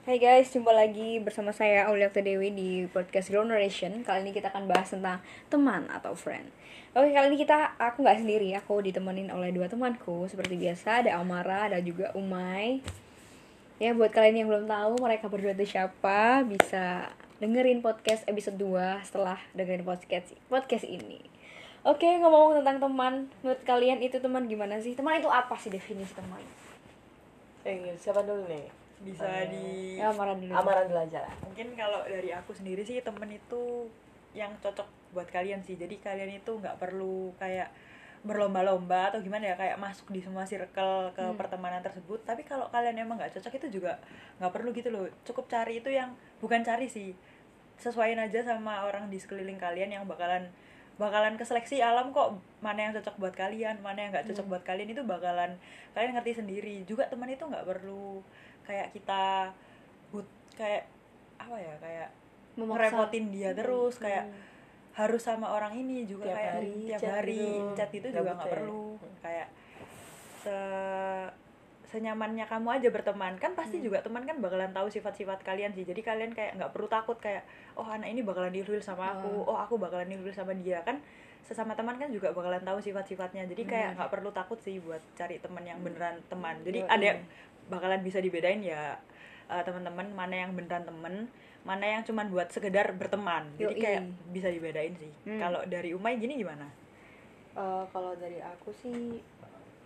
Hai guys, jumpa lagi bersama saya Aulia Dewi di podcast Grow Narration. Kali ini kita akan bahas tentang teman atau friend. Oke, kali ini kita aku nggak sendiri, aku ditemenin oleh dua temanku. Seperti biasa, ada Amara, ada juga Umay. Ya, buat kalian yang belum tahu mereka berdua itu siapa, bisa dengerin podcast episode 2 setelah dengerin podcast podcast ini. Oke, ngomong tentang teman, menurut kalian itu teman gimana sih? Teman itu apa sih definisi teman? Eh, siapa dulu nih? Bisa Eh, di Ya, Amara dulu. Amaran dulu aja lah. mungkin kalau dari aku sendiri sih temen itu yang cocok buat kalian sih jadi kalian itu nggak perlu kayak berlomba-lomba atau gimana ya kayak masuk di semua circle ke Hmm. pertemanan tersebut tapi kalau kalian emang nggak cocok itu juga nggak perlu gitu loh cukup cari itu yang bukan cari sih sesuaiin aja sama orang di sekeliling kalian yang bakalan bakalan keseleksi alam kok mana yang cocok buat kalian mana yang nggak cocok Hmm. buat kalian itu bakalan kalian ngerti sendiri juga teman itu nggak perlu kayak kita but kayak apa ya kayak Memaksa. ngerepotin dia terus kayak Hmm. harus sama orang ini juga Tiap kayak hari tiap chat hari gitu. chat itu juga nggak ya. perlu kayak se senyamannya kamu aja berteman kan pasti Hmm. juga teman kan bakalan tahu sifat-sifat kalian sih jadi kalian kayak nggak perlu takut kayak oh anak ini bakalan ilfil sama aku oh aku bakalan ilfil sama dia kan sesama teman kan juga bakalan tahu sifat-sifatnya jadi kayak Hmm. nggak perlu takut sih buat cari teman yang beneran teman jadi ada yang bakalan bisa dibedain ya eh, teman-teman mana yang beneran temen mana yang cuman buat sekedar berteman jadi Yoi. kayak bisa dibedain sih Hmm. kalau dari Umay gini gimana Eh, kalau dari aku sih,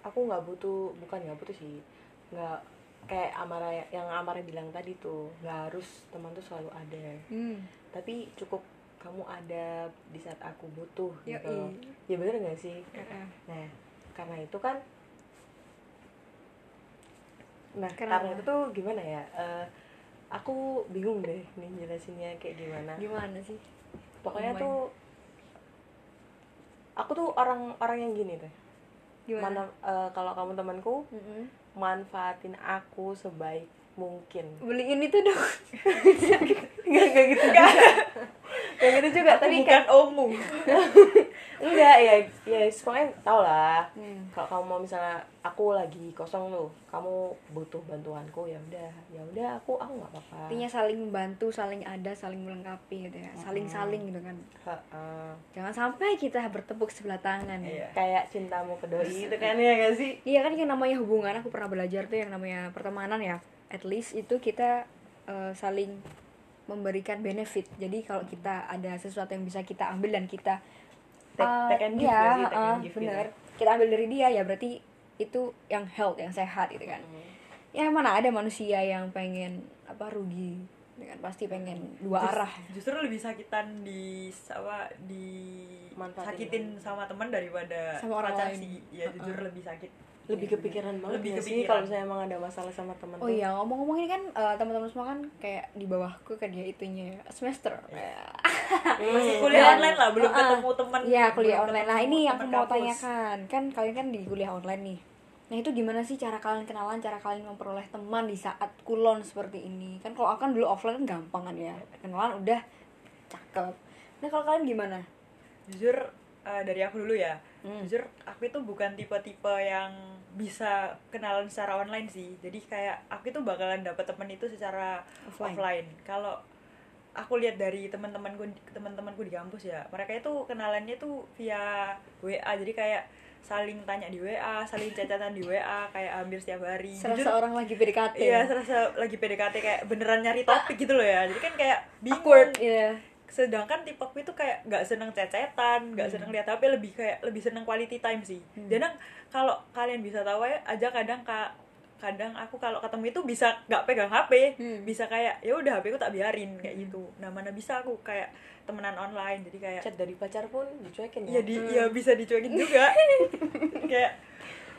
aku nggak butuh, bukan nggak butuh sih, nggak kayak Amara yang Amara bilang tadi tuh, nggak harus teman tuh selalu ada, Hmm. tapi cukup kamu ada di saat aku butuh gitu. Yoi. Ya bener nggak sih? Heeh. Nah, karena itu kan Nah, Kenapa? karena itu tuh gimana ya? eh, aku bingung deh nih jelasinnya kayak gimana. Gimana sih? Pokoknya Oh tuh aku tuh orang orang yang gini deh. Gimana? Mana eh, kalau kamu temanku Mm-mm. manfaatin aku sebaik mungkin. Beliin itu dong. Enggak enggak gitu juga. Kayak gitu juga, tapi bukan omu enggak ya ya pokoknya tau lah. Hmm. kalau kamu mau misalnya aku lagi kosong tuh kamu butuh bantuanku ya udah ya udah aku aku nggak apa-apa Intinya saling membantu, saling ada, saling melengkapi gitu ya. Saling-saling gitu kan. Heeh. Jangan sampai kita bertepuk sebelah tangan. Iya. kayak cintamu ke doi itu kan ya gak sih Iya kan yang namanya hubungan aku pernah belajar tuh yang namanya pertemanan ya. At least itu kita eh, saling memberikan benefit. Jadi kalau kita ada sesuatu yang bisa kita ambil dan kita Take- eh, take and give sih? Take eh, give gitu. bener. Kita ambil dari dia ya berarti itu yang health, yang sehat gitu kan. Ya mana ada manusia yang pengen apa rugi dengan pasti pengen dua Jus- arah. justru lebih sakitan di apa di Manfaatin sakitin sama teman daripada Sama orang pacar lain. sih ya jujur lebih sakit lebih kepikiran banget lebih sih kepikiran. kalau misalnya emang ada masalah sama teman Oh iya ngomong-ngomong ini kan eh, teman-teman semua kan kayak di bawahku kan dia itunya semester. masih kuliah Dan- online lah belum Uh-uh. ketemu teman Iya kuliah online. Nah ini yang aku mau tanyakan kan kalian kan di kuliah online nih. Nah itu gimana sih cara kalian kenalan, cara kalian memperoleh teman di saat kulon seperti ini? Kan kalau aku kan dulu offline kan gampang kan ya, kenalan udah cakep. Nah kalau kalian gimana? jujur eh, dari aku dulu ya Hmm. jujur aku itu bukan tipe-tipe yang bisa kenalan secara online sih jadi kayak aku itu bakalan dapet temen itu secara Offline. offline, kalau aku lihat dari teman-temanku teman-temanku di kampus ya mereka itu kenalannya tuh via WA jadi kayak saling tanya di WA saling cacatan di WA kayak hampir setiap hari Serasa Jujur, orang lagi PDKT. iya serasa lagi PDKT kayak beneran nyari topik gitu loh ya jadi kan kayak bingung iya. sedangkan tipe aku itu kayak nggak seneng cecetan nggak seneng lihat HP lebih kayak lebih seneng quality time sih Hmm. dan kalau kalian bisa tahu ya aja kadang kak kadang aku kalau ketemu itu bisa nggak pegang HP Hmm. bisa kayak ya udah HP ku tak biarin kayak gitu. Nah mana bisa aku kayak temenan online. Jadi kayak chat dari pacar pun dicuekin ya ya? di ya bisa dicuekin juga. Kayak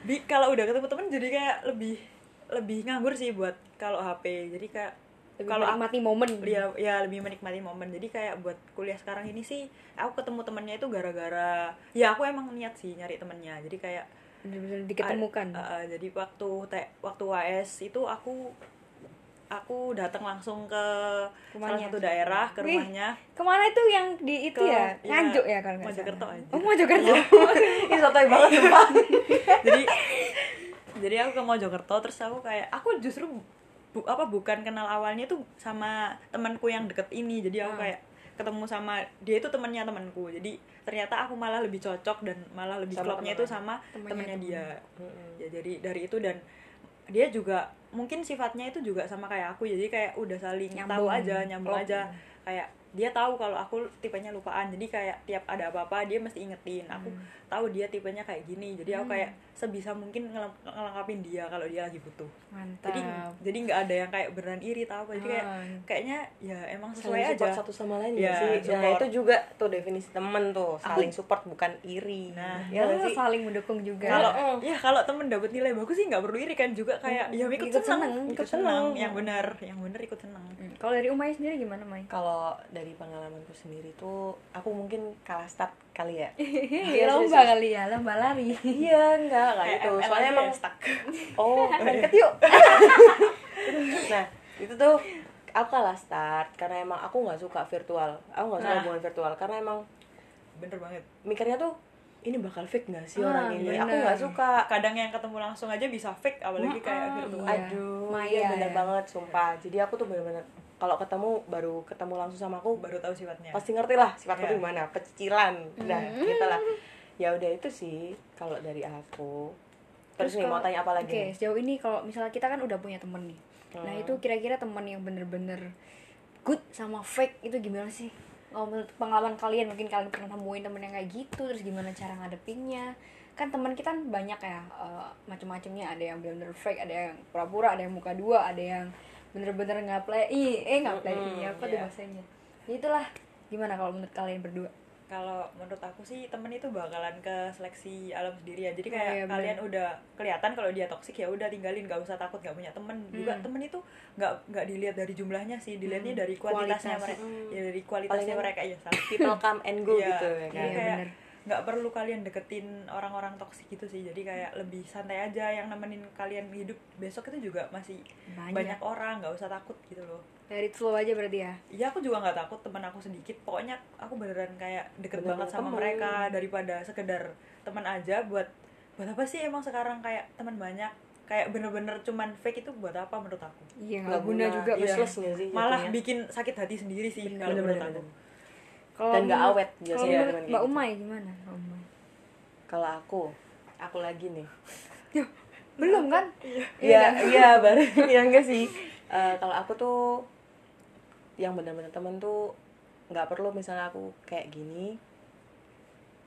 di kalau udah ketemu temen jadi kayak lebih lebih nganggur sih buat kalau HP jadi kayak Lebih kalau aku- menikmati momen. ya ya lebih menikmati momen. Jadi kayak buat kuliah sekarang ini sih aku ketemu temennya itu gara-gara ya aku emang niat sih nyari temennya. Jadi kayak Bener-bener diketemukan. uh, uh, jadi waktu te, waktu UAS itu aku aku datang langsung ke salah Rumahnya. satu daerah ke Wih, rumahnya Ke mana itu yang di itu Ke- ya? ya, Nganjuk ya kalau nggak Mojokerto salah. aja. Oh Mojokerto. ini sotoy banget sumpah jadi jadi aku ke Mojokerto terus aku kayak aku justru bu- apa bukan kenal awalnya tuh sama temanku yang deket ini jadi aku Ah. kayak ketemu sama dia itu temannya temanku jadi ternyata aku malah lebih cocok dan malah lebih Sama klopnya temennya. itu sama Temennya temennya temen. dia Mm-mm. ya jadi dari itu dan dia juga mungkin sifatnya itu juga sama kayak aku jadi kayak udah saling tahu Nyambung. aja nyambung Oh. aja kayak dia tahu kalau aku tipenya lupaan. Jadi kayak tiap ada apa-apa dia mesti ingetin. Aku Hmm. tahu dia tipenya kayak gini. Jadi aku kayak sebisa mungkin ngeleng- ngelengkapin dia kalau dia lagi butuh. Mantap. Jadi jadi nggak ada yang kayak beneran iri tau apa. Jadi kayak Ah. kayaknya ya emang saling sesuai support aja. satu sama lain Ya, ya sih. Nah support. itu juga tuh definisi temen tuh. Saling support bukan iri. Nah, ya Ya, sih? saling mendukung juga. Kalau Mm. ya kalau temen dapet nilai bagus sih nggak perlu iri kan. Juga kayak ya ikut, Ikut seneng, seneng. ikut seneng. yang benar yang benar ikut seneng Hmm, kalau dari Umay sendiri gimana Mai kalau dari pengalamanku sendiri tuh aku mungkin kalah start kali ya lomba kali ya lomba lari iya enggak enggak Kayak gitu ML soalnya emang ya, stuck. oh main yuk nah itu tuh aku kalah start karena emang aku nggak suka virtual aku nggak suka Nah. hubungan virtual karena emang bener banget mikirnya tuh ini bakal fake nggak sih Ah, orang ini aku bener. nggak suka kadang yang ketemu langsung aja bisa fake apalagi kayak Mm-mm. virtual Iya. aduh Maya iya bener ya. banget sumpah jadi aku tuh bener-bener kalau ketemu baru ketemu langsung sama aku baru tahu sifatnya pasti ngerti lah sifatku tuh gimana pecicilan nah Hmm. gitu lah ya udah itu sih kalau dari aku terus, nih mau kalau- tanya apa lagi Oke, nih? sejauh ini kalau misalnya kita kan udah punya temen nih. Nah, Hmm. itu kira-kira temen yang bener-bener good sama fake itu gimana sih? Oh, menurut pengalaman kalian mungkin kalian pernah nemuin temen yang kayak gitu, terus gimana cara ngadepinnya? Kan teman kita kan banyak ya eh, macam-macamnya, ada yang bener-bener fake, ada yang pura-pura, ada yang muka dua, ada yang bener-bener ngaplay, ih, eh ngaplay, Mm-mm, apa tuh iya. bahasanya? Ya itulah gimana kalau menurut kalian berdua? kalau menurut aku sih temen itu bakalan ke seleksi alam sendiri ya jadi Oh, kayak iya, bener. kalian udah kelihatan kalau dia toksik ya udah tinggalin gak usah takut gak punya temen juga Hmm. temen itu nggak nggak dilihat dari jumlahnya sih dilihatnya dari kuantitasnya Kualitas. mereka Hmm. ya dari kualitasnya Palingan mereka ya salah people come and go Iya, gitu ya iya, kan Iya, kayak bener. Nggak perlu kalian deketin orang-orang toksik gitu sih jadi kayak lebih santai aja yang nemenin kalian hidup besok itu juga masih Banyak. banyak, orang nggak usah takut gitu loh Dari slow aja berarti ya? Iya aku juga nggak takut teman aku sedikit pokoknya aku beneran kayak deket Bener-bener banget sama temen. mereka daripada sekedar teman aja buat buat apa sih emang sekarang kayak teman banyak kayak bener-bener cuman fake itu buat apa menurut aku Iya, Nggak guna juga. Iya. sih malah jatuhnya? bikin sakit hati sendiri sih Bener, kalau bener, menurut bener, aku Kalau Dan nggak awet biasanya dengan kayak Mbak gitu. Umay gimana? Mbak Umay? kalau aku aku lagi nih Belum kan? Iya, iya baru ya enggak sih. Eh, kalau aku tuh yang benar-benar temen tuh nggak perlu misalnya aku kayak gini,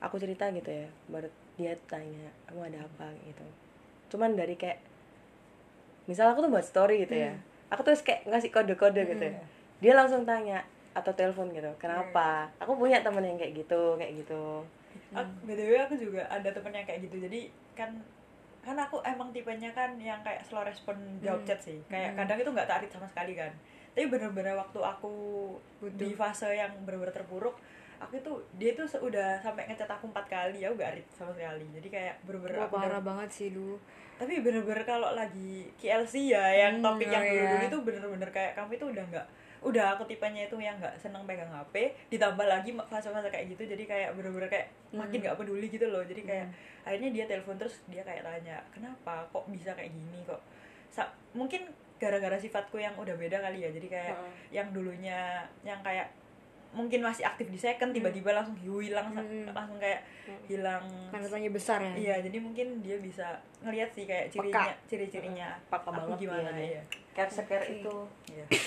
aku cerita gitu ya, baru dia tanya, kamu ada apa gitu. Cuman dari kayak, misal aku tuh buat story gitu ya, aku tuh kayak ngasih kode-kode gitu ya, dia langsung tanya atau telepon gitu, kenapa? Aku punya temen yang kayak gitu, kayak gitu. Ak- btw aku juga ada temen yang kayak gitu jadi kan kan aku emang tipenya kan yang kayak slow respon jawab Hmm. chat sih kayak Hmm. kadang itu nggak tarik sama sekali kan tapi bener-bener waktu aku di fase yang bener-bener terpuruk aku itu dia tuh udah sampai ngechat aku empat kali ya gak read sama sekali jadi kayak bener-bener Wah, aku udah- parah banget sih dulu. tapi bener-bener kalau lagi KLC ya yang Hmm, topik oh yang dulu-dulu iya. itu bener-bener kayak kamu itu udah nggak udah aku tipenya itu yang nggak seneng pegang HP ditambah lagi fase-fase kayak gitu jadi kayak bener-bener kayak makin Hmm. nggak peduli gitu loh jadi kayak akhirnya dia telepon terus dia kayak tanya kenapa kok bisa kayak gini kok Sa- mungkin gara-gara sifatku yang udah beda kali ya jadi kayak Heeh. yang dulunya yang kayak mungkin masih aktif di second tiba-tiba langsung hilang Hmm. langsung kayak hilang Tanda tanya besar ya. Iya, jadi mungkin dia bisa ngelihat sih kayak cirinya, ciri-cirinya Peka aku banget gimana dia nih. ya. Care secure Oke. itu. Iya.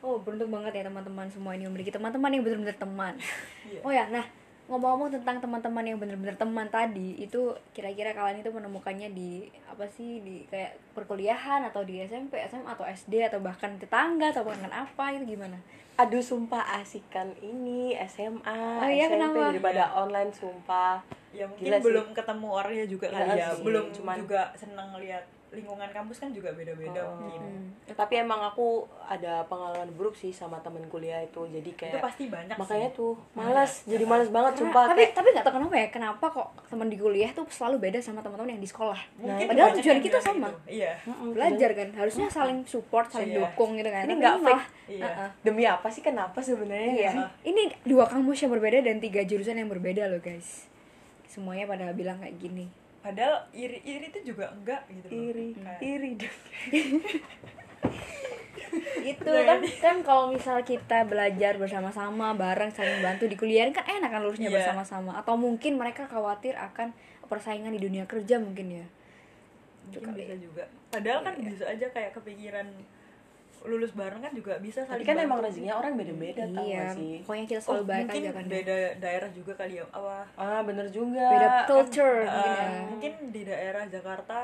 Oh, beruntung banget ya teman-teman semua ini memiliki teman-teman yang benar-benar teman. Iya. Oh ya, nah ngomong-ngomong tentang teman-teman yang benar-benar teman tadi, itu kira-kira kalian itu menemukannya di apa sih di kayak perkuliahan atau di SMP, SMA atau SD atau bahkan tetangga atau bahkan apa itu gimana? Aduh sumpah asikan ini SMA, Oh iya, SMP kenapa? daripada online sumpah. Ya mungkin Gila sih. belum ketemu orangnya juga kali Iya ya. sih, Belum cuman- juga seneng lihat lingkungan kampus kan juga beda-beda Oh. mungkin. Hmm. Tapi emang aku ada pengalaman buruk sih sama temen kuliah itu. Jadi Itu kayak pasti banyak makanya sih. tuh malas, jadi malas banget Karena- sumpah tapi kayak tapi nggak tahu kenapa ya, kenapa kok teman di kuliah tuh selalu beda sama teman-teman yang di sekolah. Mungkin padahal banyak tujuan kita sama. gitu. Iya. Belajar kan, harusnya saling support, saling Iya. dukung gitu kan. Ini nggak malah- Iya. Uh-uh. demi apa sih kenapa sebenarnya Iya. sih? Ini dua kampus yang berbeda dan tiga jurusan yang berbeda loh guys. Semuanya pada bilang kayak gini. Padahal iri-iri itu juga enggak gitu loh. Iri, Kayak- iri deh. itu kan kan kalau misal kita belajar bersama-sama bareng saling bantu di kuliah kan enak kan lulusnya Iya. bersama-sama atau mungkin mereka khawatir akan persaingan di dunia kerja mungkin ya mungkin bisa juga padahal kan bisa aja kayak kepikiran lulus bareng kan juga bisa tapi kan emang rezekinya orang beda-beda tau iya gak sih? pokoknya kita oh, selalu baik mungkin aja kan ya. beda daerah juga kali ya apa? Ah bener juga. Beda Kan, culture eh, mungkin ya. mungkin di daerah Jakarta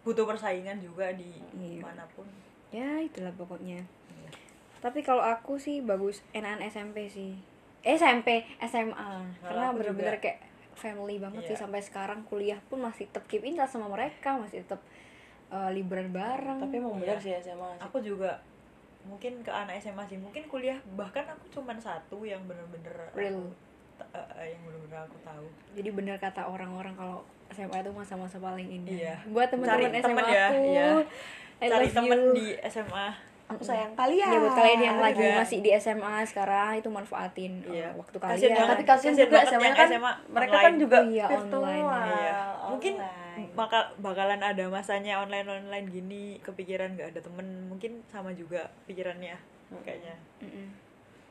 butuh persaingan juga di Iya. mana pun. Ya itulah pokoknya. Iya. tapi kalau aku sih bagus enakan SMP sih. Eh, SMP SMA karena aku bener-bener kayak family banget sih Iya. sampai sekarang. Kuliah pun masih tetap keep in touch sama mereka masih tetap eh, liburan bareng tapi emang Iya. bener sih SMA sih. aku juga mungkin ke anak SMA sih mungkin kuliah bahkan aku cuman satu yang bener-bener Real. aku ta- eh, eh, yang bener-bener aku tahu jadi bener kata orang-orang kalau SMA itu masa-masa paling indah Iya. buat teman-teman Cari SMA temen ya, aku iya. I cari temen you. di SMA aku sayang kalian Ya buat kalian yang lagi juga. masih di SMA sekarang itu manfaatin uh, Iya. waktu Kasian kalian. banget. tapi kasihan Kasian juga SMA kan SMA mereka online. kan juga Iya, virtual online. Iya. mungkin online. Bakal bakalan ada masanya online online gini kepikiran nggak ada temen mungkin sama juga pikirannya kayaknya Mm-mm.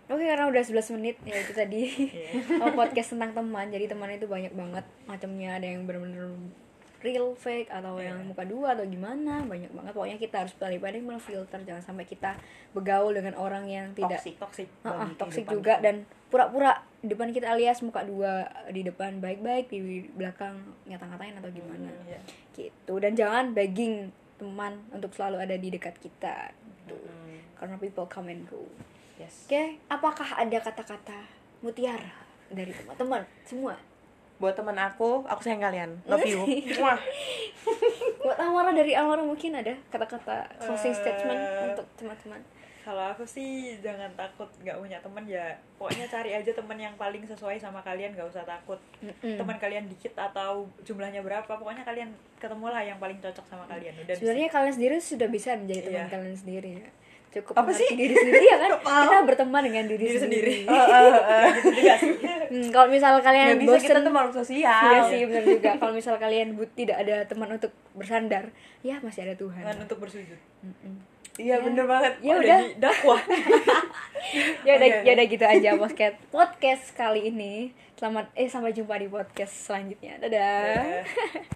Oke karena udah 11 menit ya itu tadi Iya. oh, podcast tentang teman jadi teman itu banyak banget macamnya ada yang bener-bener real fake atau Iya. yang muka dua atau gimana banyak banget pokoknya kita harus pandai-pandai memfilter jangan sampai kita begaul dengan orang yang tidak Ah, ah, bagi toxic kehidupan juga kita. dan pura-pura di depan kita alias muka dua di depan baik-baik di belakang ngata-ngatain atau gimana Iya. gitu dan jangan begging teman untuk selalu ada di dekat kita gitu. Mm, karena people come and go yes Oke, apakah ada kata-kata mutiara dari teman-teman semua? Buat teman aku aku sayang kalian love you Mwah. Buat Amara dari Amara mungkin ada kata-kata closing statement Eh. untuk teman-teman. kalau aku sih jangan takut nggak punya temen ya pokoknya cari aja temen yang paling sesuai sama kalian nggak usah takut Mm-mm. teman kalian dikit atau jumlahnya berapa pokoknya kalian ketemulah yang paling cocok sama kalian udah Sebenarnya kalian sendiri sudah bisa menjadi teman Iya. kalian sendiri ya. Cukup Apa sih? diri sendiri ya kan? Kita berteman dengan diri, Diri sendiri. sendiri. Juga sih Hmm, kalau misal kalian nggak bisa bosen kita tuh makhluk sosial Iya sih benar juga. Kalau misal kalian but tidak ada teman untuk bersandar, ya masih ada Tuhan. Tuhan untuk bersujud Mm-mm. iya bener banget Ya Ada udah. dakwah ya udah Oke, ya udah gitu aja podcast podcast kali ini selamat eh sampai jumpa di podcast selanjutnya dadah Dadah.